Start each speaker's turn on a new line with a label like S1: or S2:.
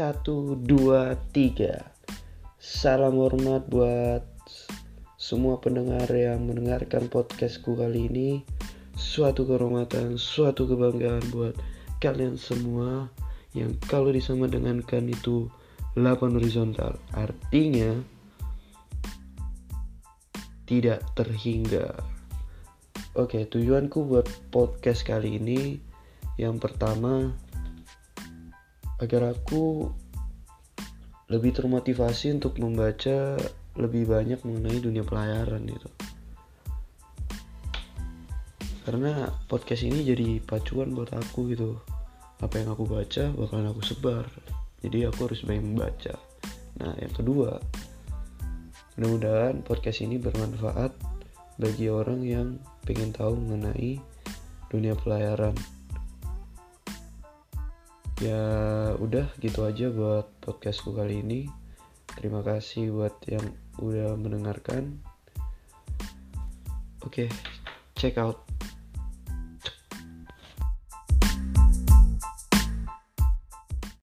S1: Satu, dua, tiga. Salam hormat buat semua pendengar yang mendengarkan podcastku kali ini. Suatu kehormatan, suatu kebanggaan buat kalian semua Yang kalau disama dengankan itu 8 horizontal. Artinya tidak terhingga. Oke, tujuanku buat podcast kali ini yang pertama agar aku lebih termotivasi untuk membaca lebih banyak mengenai dunia pelayaran gitu. Karena podcast ini jadi pacuan buat aku gitu. Apa yang aku baca bakalan aku sebar. Jadi aku harus banyak membaca. Nah, yang kedua, mudah-mudahan podcast ini bermanfaat bagi orang yang pengen tahu mengenai dunia pelayaran ya udah gitu aja buat podcastku kali ini. Terima kasih buat yang udah mendengarkan. Oke okay, check out